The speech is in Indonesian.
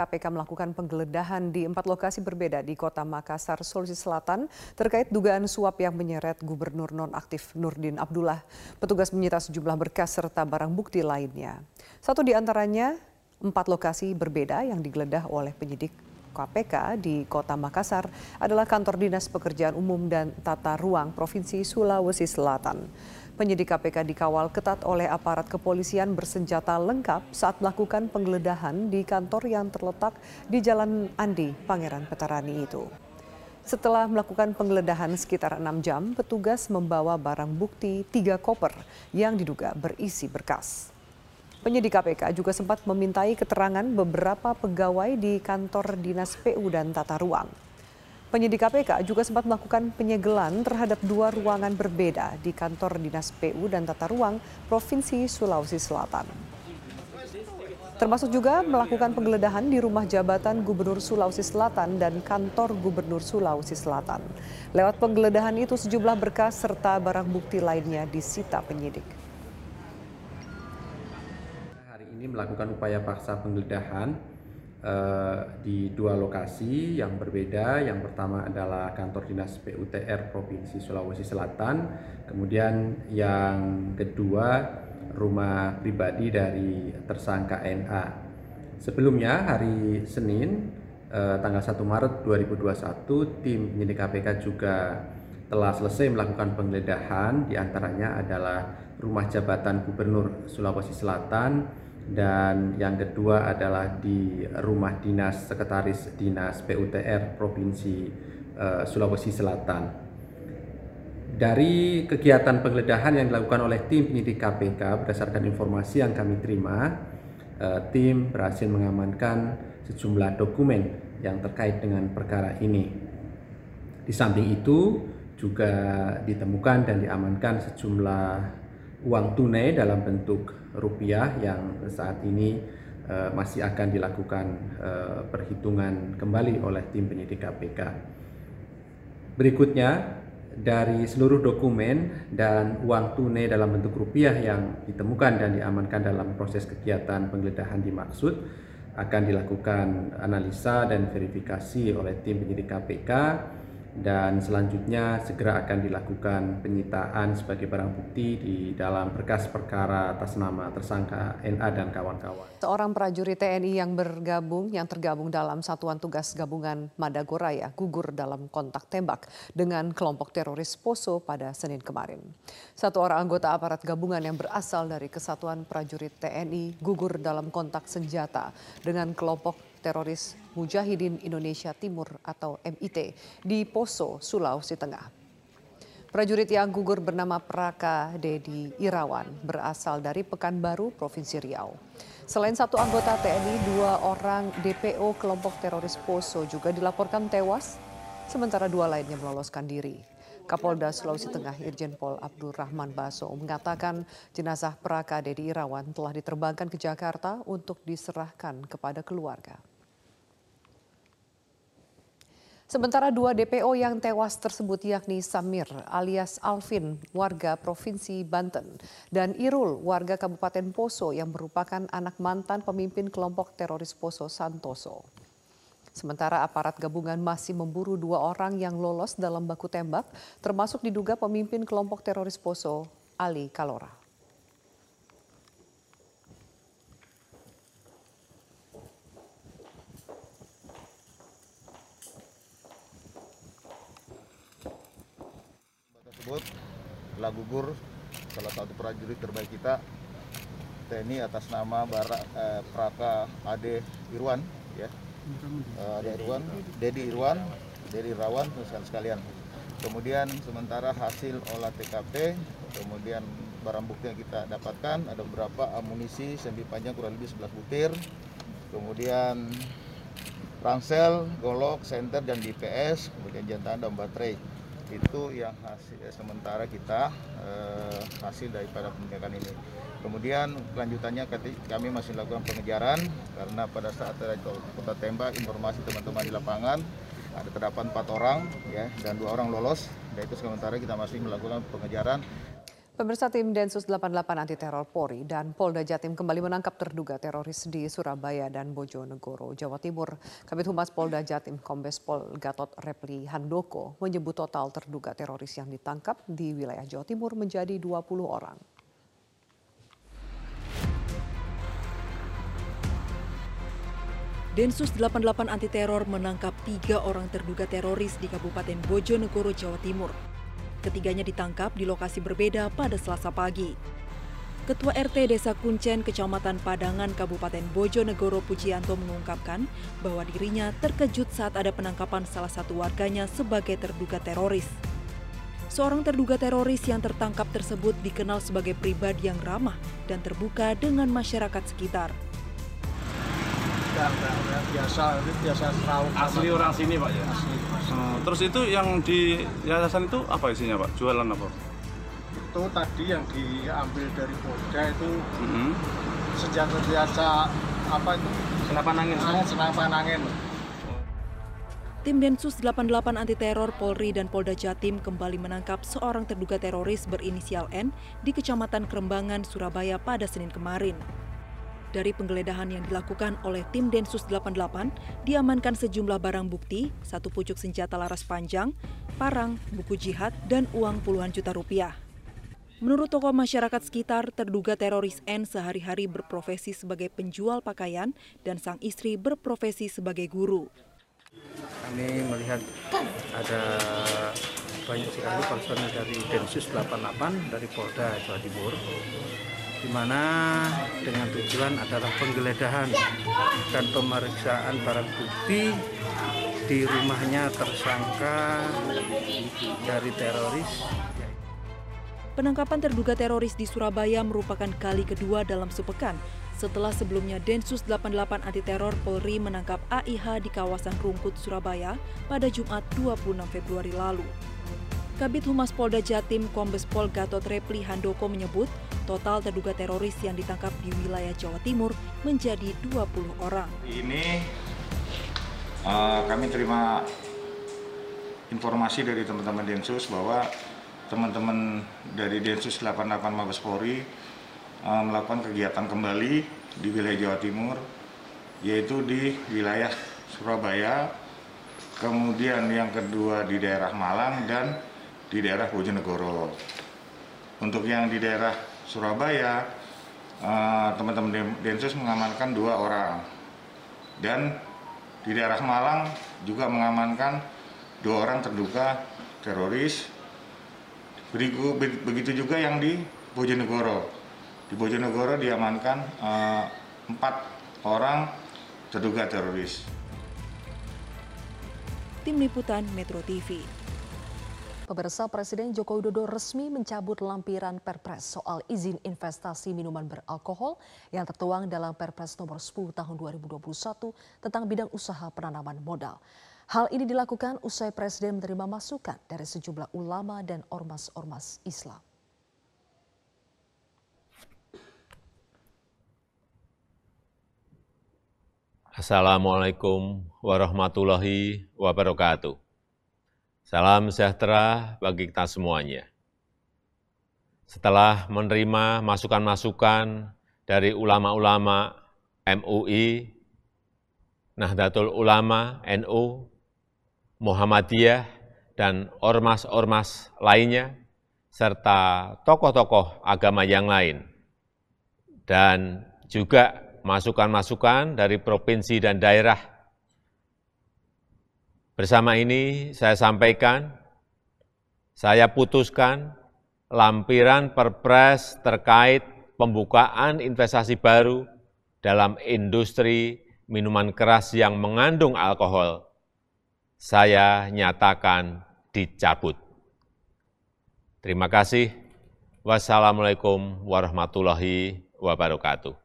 KPK melakukan penggeledahan di empat lokasi berbeda di kota Makassar, Sulawesi Selatan terkait dugaan suap yang menyeret Gubernur nonaktif Nurdin Abdullah. Petugas menyita sejumlah berkas serta barang bukti lainnya. Satu di antaranya empat lokasi berbeda yang digeledah oleh penyidik KPK di Kota Makassar adalah kantor Dinas Pekerjaan Umum dan Tata Ruang Provinsi Sulawesi Selatan. Penyidik KPK dikawal ketat oleh aparat kepolisian bersenjata lengkap saat melakukan penggeledahan di kantor yang terletak di Jalan Andi, Pangeran Petarani itu. Setelah melakukan penggeledahan sekitar enam jam, petugas membawa barang bukti tiga koper yang diduga berisi berkas. Penyidik KPK juga sempat memintai keterangan beberapa pegawai di kantor Dinas PU dan Tata Ruang. Penyidik KPK juga sempat melakukan penyegelan terhadap dua ruangan berbeda di kantor Dinas PU dan Tata Ruang Provinsi Sulawesi Selatan. Termasuk juga melakukan penggeledahan di rumah jabatan Gubernur Sulawesi Selatan dan kantor Gubernur Sulawesi Selatan. Lewat penggeledahan itu sejumlah berkas serta barang bukti lainnya disita penyidik. Hari ini melakukan upaya paksa penggeledahan Eh, di dua lokasi yang berbeda. Yang pertama adalah kantor dinas PUTR Provinsi Sulawesi Selatan. Kemudian yang kedua rumah pribadi dari tersangka NA. Sebelumnya hari Senin eh, tanggal 1 Maret 2021 tim penyidik KPK juga telah selesai melakukan penggeledahan di antaranya adalah rumah jabatan Gubernur Sulawesi Selatan dan yang kedua adalah di rumah dinas sekretaris dinas PUTR Provinsi uh, Sulawesi Selatan. Dari kegiatan penggeledahan yang dilakukan oleh tim penyidik KPK berdasarkan informasi yang kami terima, uh, tim berhasil mengamankan sejumlah dokumen yang terkait dengan perkara ini. Di samping itu juga ditemukan dan diamankan sejumlah uang tunai dalam bentuk rupiah yang saat ini uh, masih akan dilakukan uh, perhitungan kembali oleh tim penyidik KPK. Berikutnya, dari seluruh dokumen dan uang tunai dalam bentuk rupiah yang ditemukan dan diamankan dalam proses kegiatan penggeledahan dimaksud akan dilakukan analisa dan verifikasi oleh tim penyidik KPK dan selanjutnya segera akan dilakukan penyitaan sebagai barang bukti di dalam berkas perkara atas nama tersangka NA dan kawan-kawan. Seorang prajurit TNI yang bergabung yang tergabung dalam Satuan Tugas Gabungan Madagoraya gugur dalam kontak tembak dengan kelompok teroris Poso pada Senin kemarin. Satu orang anggota aparat gabungan yang berasal dari Kesatuan Prajurit TNI gugur dalam kontak senjata dengan kelompok teroris Mujahidin Indonesia Timur atau MIT di Poso, Sulawesi Tengah. Prajurit yang gugur bernama Praka Dedi Irawan berasal dari Pekanbaru, Provinsi Riau. Selain satu anggota TNI, dua orang DPO kelompok teroris Poso juga dilaporkan tewas, sementara dua lainnya meloloskan diri. Kapolda Sulawesi Tengah Irjen Pol Abdurrahman Baso mengatakan jenazah Praka Dedi Irawan telah diterbangkan ke Jakarta untuk diserahkan kepada keluarga. Sementara dua DPO yang tewas tersebut yakni Samir alias Alvin, warga Provinsi Banten, dan Irul, warga Kabupaten Poso yang merupakan anak mantan pemimpin kelompok teroris Poso Santoso. Sementara aparat gabungan masih memburu dua orang yang lolos dalam baku tembak, termasuk diduga pemimpin kelompok teroris Poso, Ali Kalora. Tersebut telah gugur salah satu prajurit terbaik kita TNI atas nama Bara, eh, Praka Ade Irwan ya. Uh, Ade Irwan Dedi Irwan Dedi Rawan sekalian sekalian. Kemudian sementara hasil olah TKP kemudian barang bukti yang kita dapatkan ada beberapa amunisi sembi panjang kurang lebih 11 butir. Kemudian ransel, golok, senter dan DPS, kemudian jantan dan baterai itu yang hasil eh, sementara kita eh, hasil daripada penindakan ini. Kemudian kelanjutannya kami masih lakukan pengejaran karena pada saat kota tembak informasi teman-teman di lapangan ada terdapat empat orang ya dan dua orang lolos. Dan itu sementara kita masih melakukan pengejaran Pemirsa tim Densus 88 anti teror Polri dan Polda Jatim kembali menangkap terduga teroris di Surabaya dan Bojonegoro, Jawa Timur. Kabit Humas Polda Jatim Kombes Pol Gatot Repli Handoko menyebut total terduga teroris yang ditangkap di wilayah Jawa Timur menjadi 20 orang. Densus 88 anti teror menangkap tiga orang terduga teroris di Kabupaten Bojonegoro, Jawa Timur. Ketiganya ditangkap di lokasi berbeda pada selasa pagi. Ketua RT Desa Kuncen, Kecamatan Padangan, Kabupaten Bojonegoro Pujianto mengungkapkan bahwa dirinya terkejut saat ada penangkapan salah satu warganya sebagai terduga teroris. Seorang terduga teroris yang tertangkap tersebut dikenal sebagai pribadi yang ramah dan terbuka dengan masyarakat sekitar. Biasa, biasa tahu. Asli orang sini pak ya? Asli. Hmm, terus itu yang di yayasan itu apa isinya pak? Jualan apa? Itu tadi yang diambil dari Polda itu Mm-hmm. senjata biasa apa itu? Senapan angin. Angin, senapan angin. Tim Densus 88 anti teror Polri dan Polda Jatim kembali menangkap seorang terduga teroris berinisial N di Kecamatan Kerembangan, Surabaya pada Senin kemarin. Dari penggeledahan yang dilakukan oleh tim Densus 88, diamankan sejumlah barang bukti, satu pucuk senjata laras panjang, parang, buku jihad, dan uang puluhan juta rupiah. Menurut tokoh masyarakat sekitar, terduga teroris N sehari-hari berprofesi sebagai penjual pakaian dan sang istri berprofesi sebagai guru. Kami melihat ada banyak sekali personil dari Densus 88 dari Polda Jawa Timur di mana dengan tujuan adalah penggeledahan dan pemeriksaan barang bukti di rumahnya tersangka dari teroris Penangkapan terduga teroris di Surabaya merupakan kali kedua dalam sepekan setelah sebelumnya Densus 88 anti teror Polri menangkap AIH di kawasan Rungkut, Surabaya pada Jumat 26 Februari lalu. Kabit Humas Polda Jatim Kombes Pol Gatot Repli Handoko menyebut total terduga teroris yang ditangkap di wilayah Jawa Timur menjadi 20 orang. Ini eh, kami terima informasi dari teman-teman Densus bahwa teman-teman dari Densus 88 Mabes Polri eh, melakukan kegiatan kembali di wilayah Jawa Timur yaitu di wilayah Surabaya, kemudian yang kedua di daerah Malang dan di daerah Bojonegoro. Untuk yang di daerah Surabaya, eh, teman-teman Den- Densus mengamankan dua orang dan di daerah Malang juga mengamankan dua orang terduga teroris. Begitu juga yang di Bojonegoro. Di Bojonegoro diamankan eh, empat orang terduga teroris. Tim Liputan Metro TV. Pemirsa Presiden Joko Widodo resmi mencabut lampiran Perpres soal izin investasi minuman beralkohol yang tertuang dalam Perpres nomor 10 tahun 2021 tentang bidang usaha penanaman modal. Hal ini dilakukan usai Presiden menerima masukan dari sejumlah ulama dan ormas-ormas Islam. Assalamualaikum warahmatullahi wabarakatuh. Salam sejahtera bagi kita semuanya. Setelah menerima masukan-masukan dari ulama-ulama MUI, Nahdlatul Ulama, NU, Muhammadiyah, dan ormas-ormas lainnya, serta tokoh-tokoh agama yang lain, dan juga masukan-masukan dari provinsi dan daerah. Bersama ini saya sampaikan, saya putuskan lampiran perpres terkait pembukaan investasi baru dalam industri minuman keras yang mengandung alkohol. Saya nyatakan dicabut. Terima kasih. Wassalamualaikum warahmatullahi wabarakatuh.